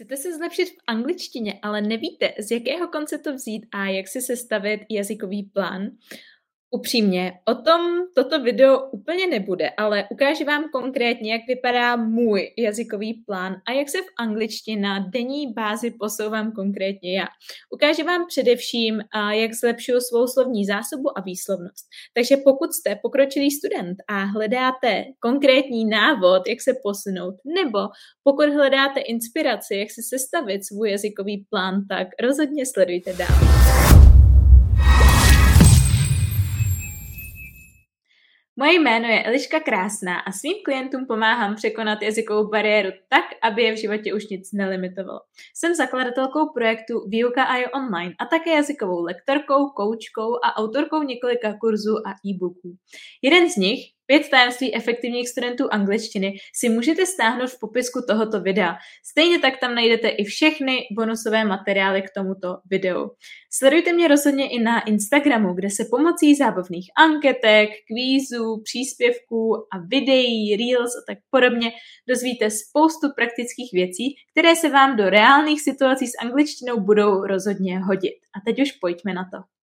Chcete se zlepšit v angličtině, ale nevíte, z jakého konce to vzít a jak si sestavit jazykový plán? Upřímně, o tom toto video úplně nebude, ale ukážu vám konkrétně, jak vypadá můj jazykový plán a jak se v angličtině na denní bázi posouvám konkrétně já. Ukážu vám především, jak zlepšuju svou slovní zásobu a výslovnost. Takže pokud jste pokročilý student a hledáte konkrétní návod, jak se posunout, nebo pokud hledáte inspiraci, jak si sestavit svůj jazykový plán, tak rozhodně sledujte dál. Moje jméno je Eliška Krásná a svým klientům pomáhám překonat jazykovou bariéru tak, aby je v životě už nic nelimitovalo. Jsem zakladatelkou projektu Výuka a je online a také jazykovou lektorkou, koučkou a autorkou několika kurzů a e-booků. Jeden z nich, Pět tajemství efektivních studentů angličtiny si můžete stáhnout v popisku tohoto videa. Stejně tak tam najdete i všechny bonusové materiály k tomuto videu. Sledujte mě rozhodně i na Instagramu, kde se pomocí zábavných anketek, kvízů, příspěvků a videí, reels a tak podobně dozvíte spoustu praktických věcí, které se vám do reálných situací s angličtinou budou rozhodně hodit. A teď už pojďme na to.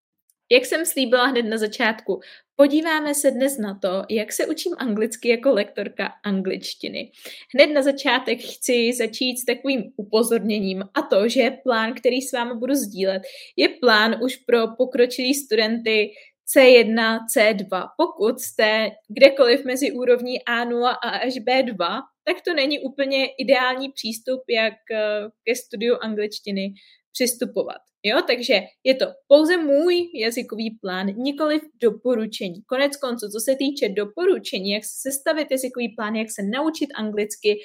Jak jsem slíbila hned na začátku, podíváme se dnes na to, jak se učím anglicky jako lektorka angličtiny. Hned na začátek chci začít s takovým upozorněním a to, že plán, který s vámi budu sdílet, je plán už pro pokročilý studenty C1, C2. Pokud jste kdekoliv mezi úrovní A0 a až B2, tak to není úplně ideální přístup, jak eh, ke studiu angličtiny přistupovat. Jo, takže je to pouze můj jazykový plán, nikoli doporučení. Konec konců, co se týče doporučení, jak se sestavit jazykový plán, jak se naučit anglicky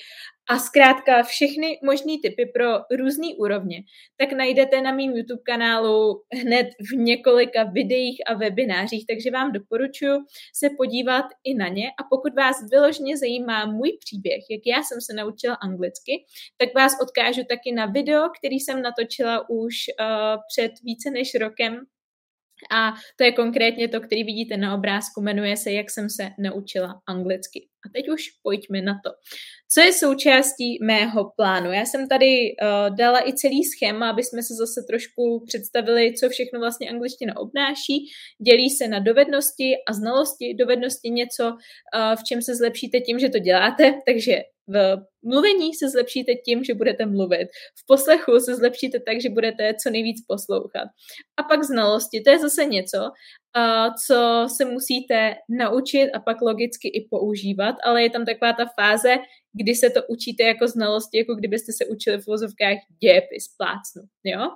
a zkrátka všechny možné typy pro různé úrovně, tak najdete na mém YouTube kanálu hned v několika videích a webinářích, takže vám doporučuji se podívat i na ně. A pokud vás vyloženě zajímá můj příběh, jak já jsem se naučila anglicky, tak vás odkážu taky na video, který jsem natočila už uh, před více než rokem a to je konkrétně to, který vidíte na obrázku, jmenuje se Jak jsem se naučila anglicky. A teď už pojďme na to. Co je součástí mého plánu? Já jsem tady uh, dala i celý schéma, aby jsme se zase trošku představili, co všechno vlastně angličtina obnáší. Dělí se na dovednosti a znalosti. Dovednosti něco, uh, v čem se zlepšíte tím, že to děláte, takže v mluvení se zlepšíte tím, že budete mluvit. V poslechu se zlepšíte tak, že budete co nejvíc poslouchat. A pak znalosti, to je zase něco, co se musíte naučit a pak logicky i používat, ale je tam taková ta fáze, kdy se to učíte jako znalosti, jako kdybyste se učili v vozovkách dějepis, plácnu. Jo?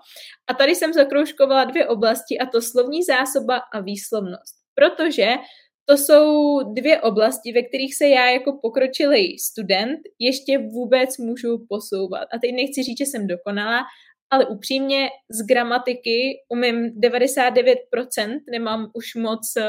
A tady jsem zakroužkovala dvě oblasti, a to slovní zásoba a výslovnost. Protože to jsou dvě oblasti, ve kterých se já jako pokročilý student ještě vůbec můžu posouvat. A teď nechci říct, že jsem dokonalá, ale upřímně z gramatiky umím 99%, nemám už moc eh,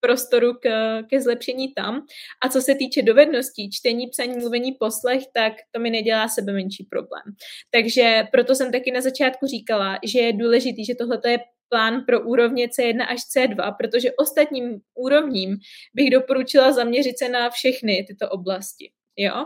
prostoru k, ke zlepšení tam. A co se týče dovedností, čtení, psaní, mluvení, poslech, tak to mi nedělá sebe menší problém. Takže proto jsem taky na začátku říkala, že je důležitý, že tohle je plán pro úrovně C1 až C2, protože ostatním úrovním bych doporučila zaměřit se na všechny tyto oblasti. Jo?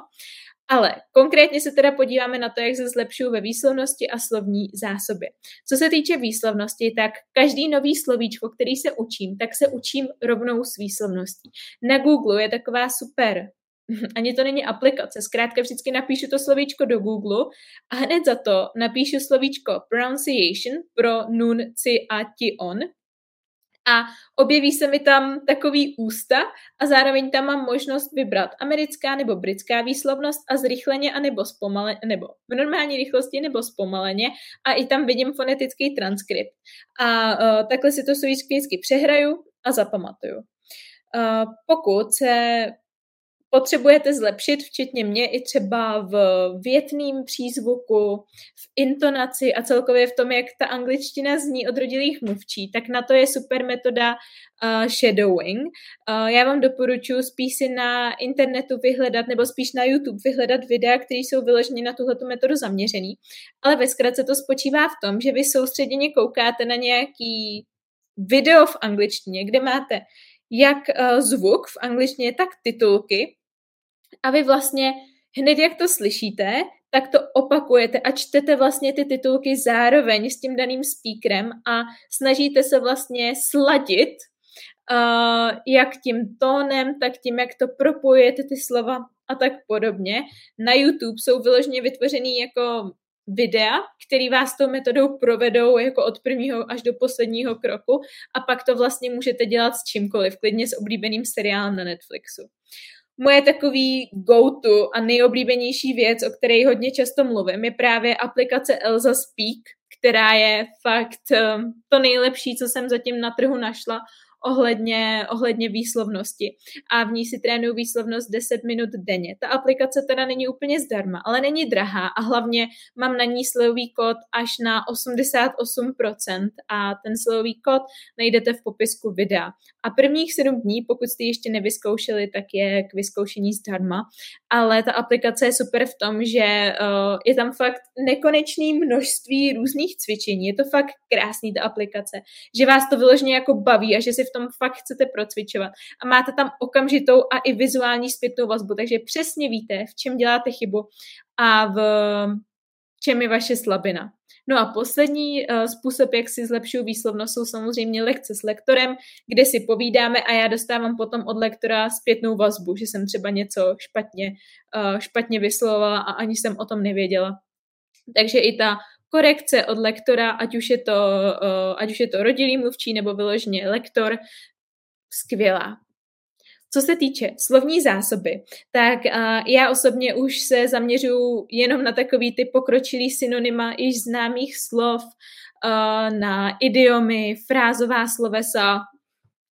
Ale konkrétně se teda podíváme na to, jak se zlepšuju ve výslovnosti a slovní zásobě. Co se týče výslovnosti, tak každý nový slovíčko, který se učím, tak se učím rovnou s výslovností. Na Google je taková super ani to není aplikace. Zkrátka vždycky napíšu to slovíčko do Google a hned za to napíšu slovíčko pronunciation pro nun, ci a ti, on a objeví se mi tam takový ústa a zároveň tam mám možnost vybrat americká nebo britská výslovnost a zrychleně a nebo zpomaleně, nebo v normální rychlosti nebo zpomaleně a i tam vidím fonetický transkript. A uh, takhle si to slovíčky vždycky přehraju a zapamatuju. Uh, pokud se potřebujete zlepšit, včetně mě, i třeba v větným přízvuku, v intonaci a celkově v tom, jak ta angličtina zní od rodilých mluvčí, tak na to je super metoda uh, shadowing. Uh, já vám doporučuji spíš si na internetu vyhledat, nebo spíš na YouTube vyhledat videa, které jsou vyloženě na tuhletu metodu zaměřený. Ale ve zkratce to spočívá v tom, že vy soustředěně koukáte na nějaký video v angličtině, kde máte jak uh, zvuk v angličtině, tak titulky a vy vlastně hned jak to slyšíte, tak to opakujete a čtete vlastně ty titulky zároveň s tím daným speakerem a snažíte se vlastně sladit uh, jak tím tónem, tak tím, jak to propojujete ty slova a tak podobně. Na YouTube jsou vyloženě vytvořený jako videa, který vás tou metodou provedou jako od prvního až do posledního kroku a pak to vlastně můžete dělat s čímkoliv, klidně s oblíbeným seriálem na Netflixu. Moje takový go-to a nejoblíbenější věc, o které hodně často mluvím, je právě aplikace Elza Speak, která je fakt um, to nejlepší, co jsem zatím na trhu našla ohledně, ohledně výslovnosti a v ní si trénuju výslovnost 10 minut denně. Ta aplikace teda není úplně zdarma, ale není drahá a hlavně mám na ní slevový kód až na 88% a ten slevový kód najdete v popisku videa. A prvních 7 dní, pokud jste ještě nevyzkoušeli, tak je k vyzkoušení zdarma, ale ta aplikace je super v tom, že uh, je tam fakt nekonečné množství různých cvičení. Je to fakt krásný ta aplikace, že vás to vyloženě jako baví a že si v tom fakt chcete procvičovat. A máte tam okamžitou a i vizuální zpětnou vazbu, takže přesně víte, v čem děláte chybu a v čem je vaše slabina. No a poslední uh, způsob, jak si zlepšuju výslovnost, jsou samozřejmě lekce s lektorem, kde si povídáme a já dostávám potom od lektora zpětnou vazbu, že jsem třeba něco špatně, uh, špatně vyslovovala a ani jsem o tom nevěděla. Takže i ta korekce od lektora, ať už je to, ať už je to rodilý mluvčí nebo vyloženě lektor, skvělá. Co se týče slovní zásoby, tak já osobně už se zaměřuji jenom na takový ty pokročilý synonyma již známých slov, na idiomy, frázová slovesa,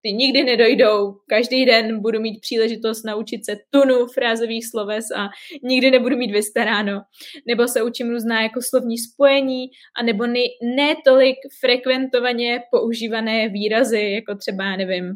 ty nikdy nedojdou. Každý den budu mít příležitost naučit se tunu frázových sloves a nikdy nebudu mít vystaráno. Nebo se učím různá jako slovní spojení, a nebo ne, ne frekventovaně používané výrazy, jako třeba, nevím,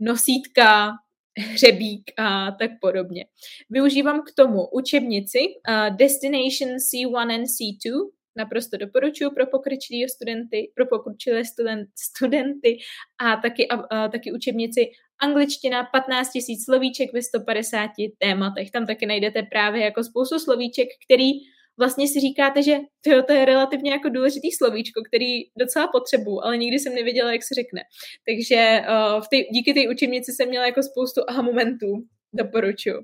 nosítka, hřebík a tak podobně. Využívám k tomu učebnici uh, Destination C1 and C2, naprosto doporučuji pro pokročilé studenty, pro pokročilé student, studenty a taky, a, taky učebnici angličtina 15 000 slovíček ve 150 tématech. Tam taky najdete právě jako spoustu slovíček, který vlastně si říkáte, že tyjo, to je relativně jako důležitý slovíčko, který docela potřebuju, ale nikdy jsem nevěděla, jak se řekne. Takže uh, v tej, díky té učebnici jsem měla jako spoustu aha momentů, doporučuji.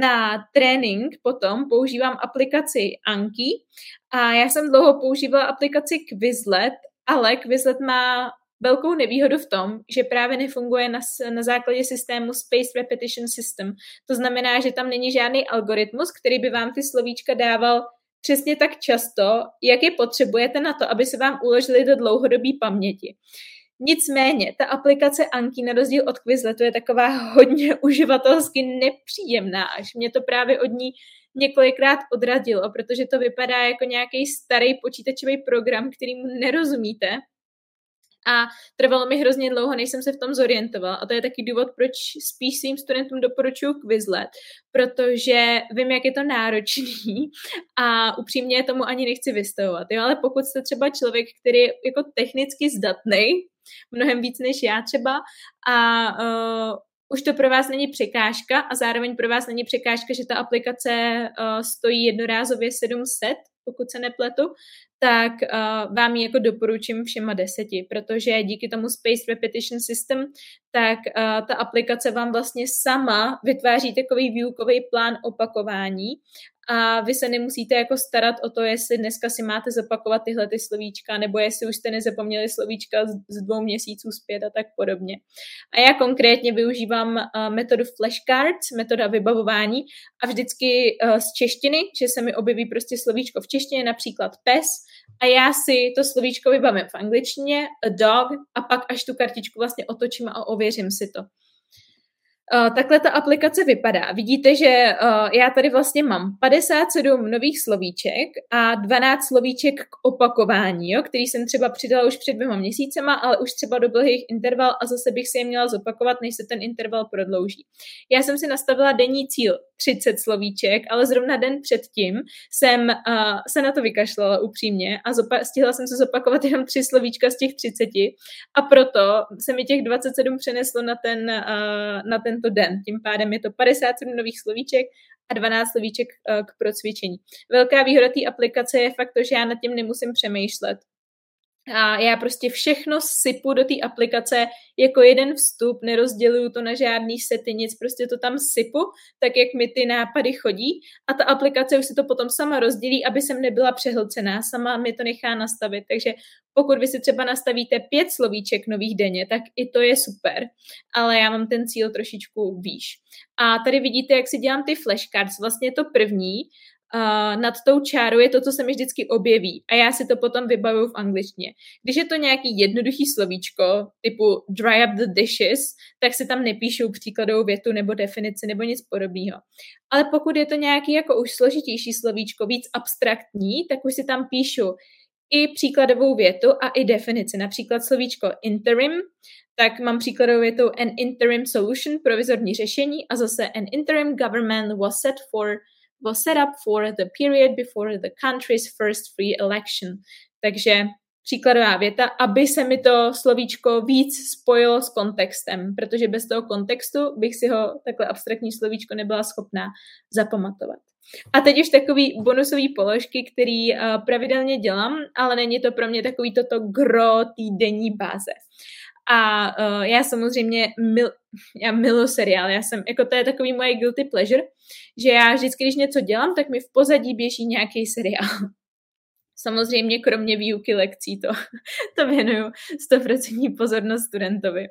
Na trénink potom používám aplikaci Anki a já jsem dlouho používala aplikaci Quizlet, ale Quizlet má velkou nevýhodu v tom, že právě nefunguje na, na základě systému Space Repetition System. To znamená, že tam není žádný algoritmus, který by vám ty slovíčka dával přesně tak často, jak je potřebujete na to, aby se vám uložili do dlouhodobé paměti. Nicméně, ta aplikace Anki na rozdíl od Quizletu je taková hodně uživatelsky nepříjemná, až mě to právě od ní několikrát odradilo, protože to vypadá jako nějaký starý počítačový program, kterýmu nerozumíte a trvalo mi hrozně dlouho, než jsem se v tom zorientovala. A to je taky důvod, proč spíš svým studentům doporučuji Quizlet, protože vím, jak je to náročný a upřímně tomu ani nechci vystavovat. Jo? Ale pokud jste třeba člověk, který je jako technicky zdatný, mnohem víc než já třeba, a uh, už to pro vás není překážka a zároveň pro vás není překážka, že ta aplikace uh, stojí jednorázově 700, pokud se nepletu, tak uh, vám ji jako doporučím všema deseti, protože díky tomu Space Repetition System, tak uh, ta aplikace vám vlastně sama vytváří takový výukový plán opakování a vy se nemusíte jako starat o to, jestli dneska si máte zopakovat tyhle ty slovíčka, nebo jestli už jste nezapomněli slovíčka z, dvou měsíců zpět a tak podobně. A já konkrétně využívám uh, metodu flashcards, metoda vybavování a vždycky uh, z češtiny, že se mi objeví prostě slovíčko v češtině, například pes, a já si to slovíčko vybavím v angličtině, a dog, a pak až tu kartičku vlastně otočím a ověřím si to. Uh, takhle ta aplikace vypadá. Vidíte, že uh, já tady vlastně mám 57 nových slovíček a 12 slovíček k opakování, jo, který jsem třeba přidala už před dvěma měsícema, ale už třeba do dlouhých interval a zase bych si je měla zopakovat, než se ten interval prodlouží. Já jsem si nastavila denní cíl 30 slovíček, ale zrovna den předtím jsem uh, se na to vykašlala upřímně a zopa- stihla jsem se zopakovat jenom tři slovíčka z těch 30 a proto se mi těch 27 přeneslo na ten, uh, na ten tento den. Tím pádem je to 57 nových slovíček a 12 slovíček k procvičení. Velká výhoda té aplikace je fakt to, že já nad tím nemusím přemýšlet. A já prostě všechno sypu do té aplikace jako jeden vstup, nerozděluju to na žádný sety, nic, prostě to tam sypu, tak jak mi ty nápady chodí a ta aplikace už si to potom sama rozdělí, aby jsem nebyla přehlcená, sama mi to nechá nastavit, takže pokud vy si třeba nastavíte pět slovíček nových denně, tak i to je super, ale já mám ten cíl trošičku výš. A tady vidíte, jak si dělám ty flashcards. Vlastně to první uh, nad tou čárou je to, co se mi vždycky objeví a já si to potom vybavuju v angličtině. Když je to nějaký jednoduchý slovíčko, typu dry up the dishes, tak si tam nepíšou příkladovou větu nebo definici nebo nic podobného. Ale pokud je to nějaký jako už složitější slovíčko, víc abstraktní, tak už si tam píšu i příkladovou větu a i definici. Například slovíčko interim, tak mám příkladovou větu an interim solution, provizorní řešení a zase an interim government was set for was set up for the period before the country's first free election. Takže příkladová věta, aby se mi to slovíčko víc spojilo s kontextem, protože bez toho kontextu bych si ho takhle abstraktní slovíčko nebyla schopná zapamatovat. A teď už takový bonusový položky, který uh, pravidelně dělám, ale není to pro mě takový toto gro týdenní báze. A uh, já samozřejmě mil, já miluji seriál, já jsem, jako to je takový moje guilty pleasure, že já vždycky, když něco dělám, tak mi v pozadí běží nějaký seriál. Samozřejmě kromě výuky lekcí to, to věnuju 100% pozornost studentovi.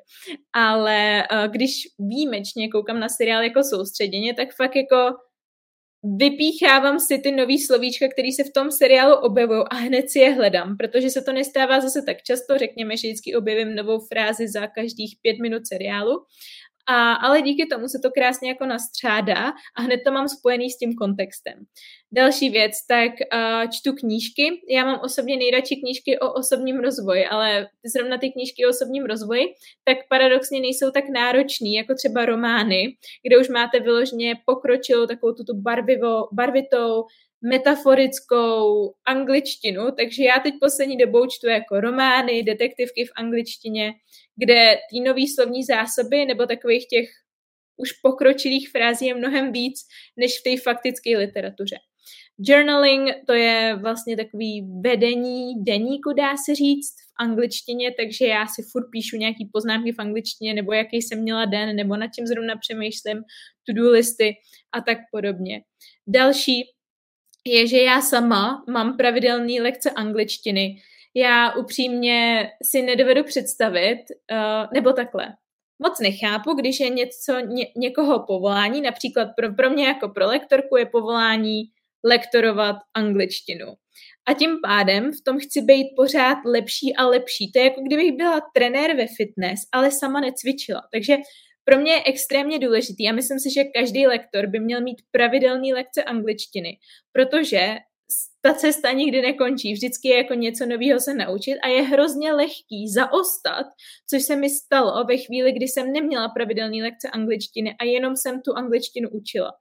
Ale uh, když výjimečně koukám na seriál jako soustředěně, tak fakt jako vypíchávám si ty nový slovíčka, které se v tom seriálu objevují a hned si je hledám, protože se to nestává zase tak často, řekněme, že vždycky objevím novou frázi za každých pět minut seriálu a, ale díky tomu se to krásně jako nastřádá a hned to mám spojený s tím kontextem. Další věc, tak uh, čtu knížky. Já mám osobně nejradši knížky o osobním rozvoji, ale zrovna ty knížky o osobním rozvoji, tak paradoxně nejsou tak náročný, jako třeba romány, kde už máte vyloženě pokročilou takovou tuto barvivo, barvitou, metaforickou angličtinu, takže já teď poslední dobou čtu jako romány, detektivky v angličtině, kde ty nový slovní zásoby nebo takových těch už pokročilých frází je mnohem víc než v té faktické literatuře. Journaling to je vlastně takový vedení deníku, dá se říct, v angličtině, takže já si furt píšu nějaký poznámky v angličtině, nebo jaký jsem měla den, nebo nad čím zrovna přemýšlím, to-do listy a tak podobně. Další je, že já sama mám pravidelné lekce angličtiny. Já upřímně si nedovedu představit, uh, nebo takhle. Moc nechápu, když je něco, ně, někoho povolání, například pro, pro mě jako pro lektorku je povolání lektorovat angličtinu. A tím pádem v tom chci být pořád lepší a lepší. To je jako kdybych byla trenér ve fitness, ale sama necvičila. Takže pro mě je extrémně důležitý a myslím si, že každý lektor by měl mít pravidelný lekce angličtiny, protože ta cesta nikdy nekončí, vždycky je jako něco nového se naučit a je hrozně lehký zaostat, což se mi stalo ve chvíli, kdy jsem neměla pravidelný lekce angličtiny a jenom jsem tu angličtinu učila.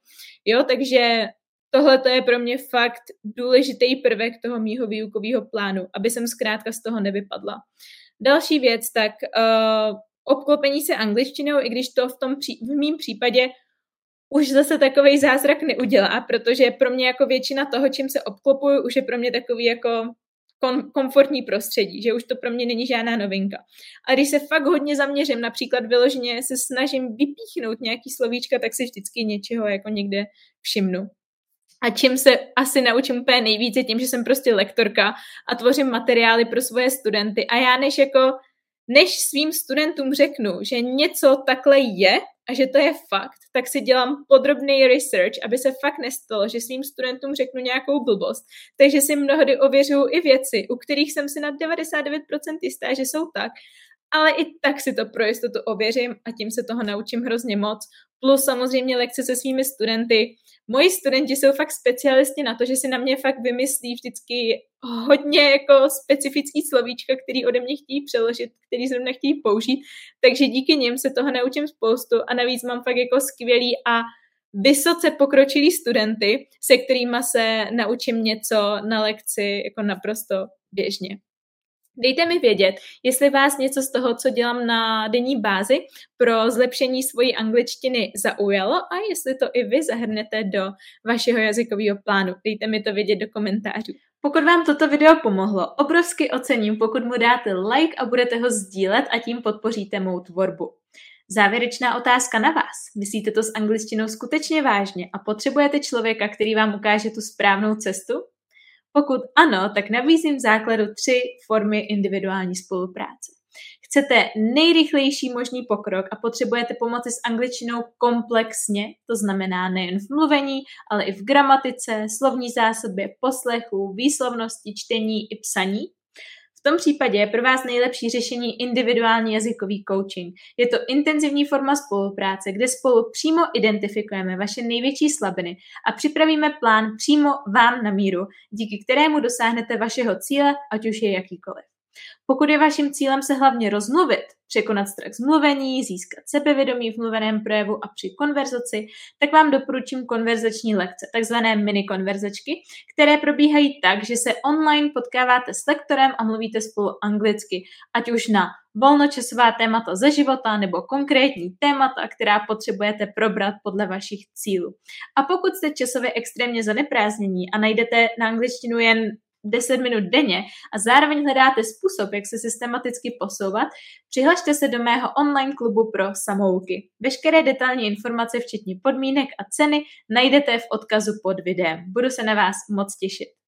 Jo, takže tohle to je pro mě fakt důležitý prvek toho mýho výukového plánu, aby jsem zkrátka z toho nevypadla. Další věc, tak uh, obklopení se angličtinou, i když to v tom pří, v mém případě už zase takový zázrak neudělá, protože pro mě jako většina toho, čím se obklopuju, už je pro mě takový jako kom, komfortní prostředí, že už to pro mě není žádná novinka. A když se fakt hodně zaměřím, například vyloženě se snažím vypíchnout nějaký slovíčka, tak si vždycky něčeho jako někde všimnu. A čím se asi naučím úplně nejvíce, tím, že jsem prostě lektorka a tvořím materiály pro svoje studenty. A já než jako než svým studentům řeknu, že něco takhle je a že to je fakt, tak si dělám podrobný research, aby se fakt nestalo, že svým studentům řeknu nějakou blbost. Takže si mnohdy ověřuju i věci, u kterých jsem si na 99% jistá, že jsou tak, ale i tak si to pro jistotu ověřím a tím se toho naučím hrozně moc. Plus samozřejmě lekce se svými studenty, moji studenti jsou fakt specialisti na to, že si na mě fakt vymyslí vždycky hodně jako specifický slovíčka, který ode mě chtějí přeložit, který zrovna chtějí použít, takže díky nim se toho naučím spoustu a navíc mám fakt jako skvělý a vysoce pokročilý studenty, se kterými se naučím něco na lekci jako naprosto běžně. Dejte mi vědět, jestli vás něco z toho, co dělám na denní bázi pro zlepšení svojí angličtiny zaujalo a jestli to i vy zahrnete do vašeho jazykového plánu. Dejte mi to vědět do komentářů. Pokud vám toto video pomohlo, obrovsky ocením, pokud mu dáte like a budete ho sdílet a tím podpoříte mou tvorbu. Závěrečná otázka na vás. Myslíte to s angličtinou skutečně vážně a potřebujete člověka, který vám ukáže tu správnou cestu? Pokud ano, tak nabízím v základu tři formy individuální spolupráce. Chcete nejrychlejší možný pokrok a potřebujete pomoci s angličtinou komplexně, to znamená nejen v mluvení, ale i v gramatice, slovní zásobě, poslechu, výslovnosti, čtení i psaní, v tom případě je pro vás nejlepší řešení individuální jazykový coaching. Je to intenzivní forma spolupráce, kde spolu přímo identifikujeme vaše největší slabiny a připravíme plán přímo vám na míru, díky kterému dosáhnete vašeho cíle, ať už je jakýkoliv. Pokud je vaším cílem se hlavně rozmluvit, překonat strach z mluvení, získat sebevědomí v mluveném projevu a při konverzaci, tak vám doporučím konverzační lekce, takzvané mini konverzačky, které probíhají tak, že se online potkáváte s lektorem a mluvíte spolu anglicky, ať už na volnočasová témata ze života nebo konkrétní témata, která potřebujete probrat podle vašich cílů. A pokud jste časově extrémně zaneprázdnění a najdete na angličtinu jen 10 minut denně a zároveň hledáte způsob, jak se systematicky posouvat, přihlašte se do mého online klubu pro samouky. Veškeré detailní informace, včetně podmínek a ceny, najdete v odkazu pod videem. Budu se na vás moc těšit.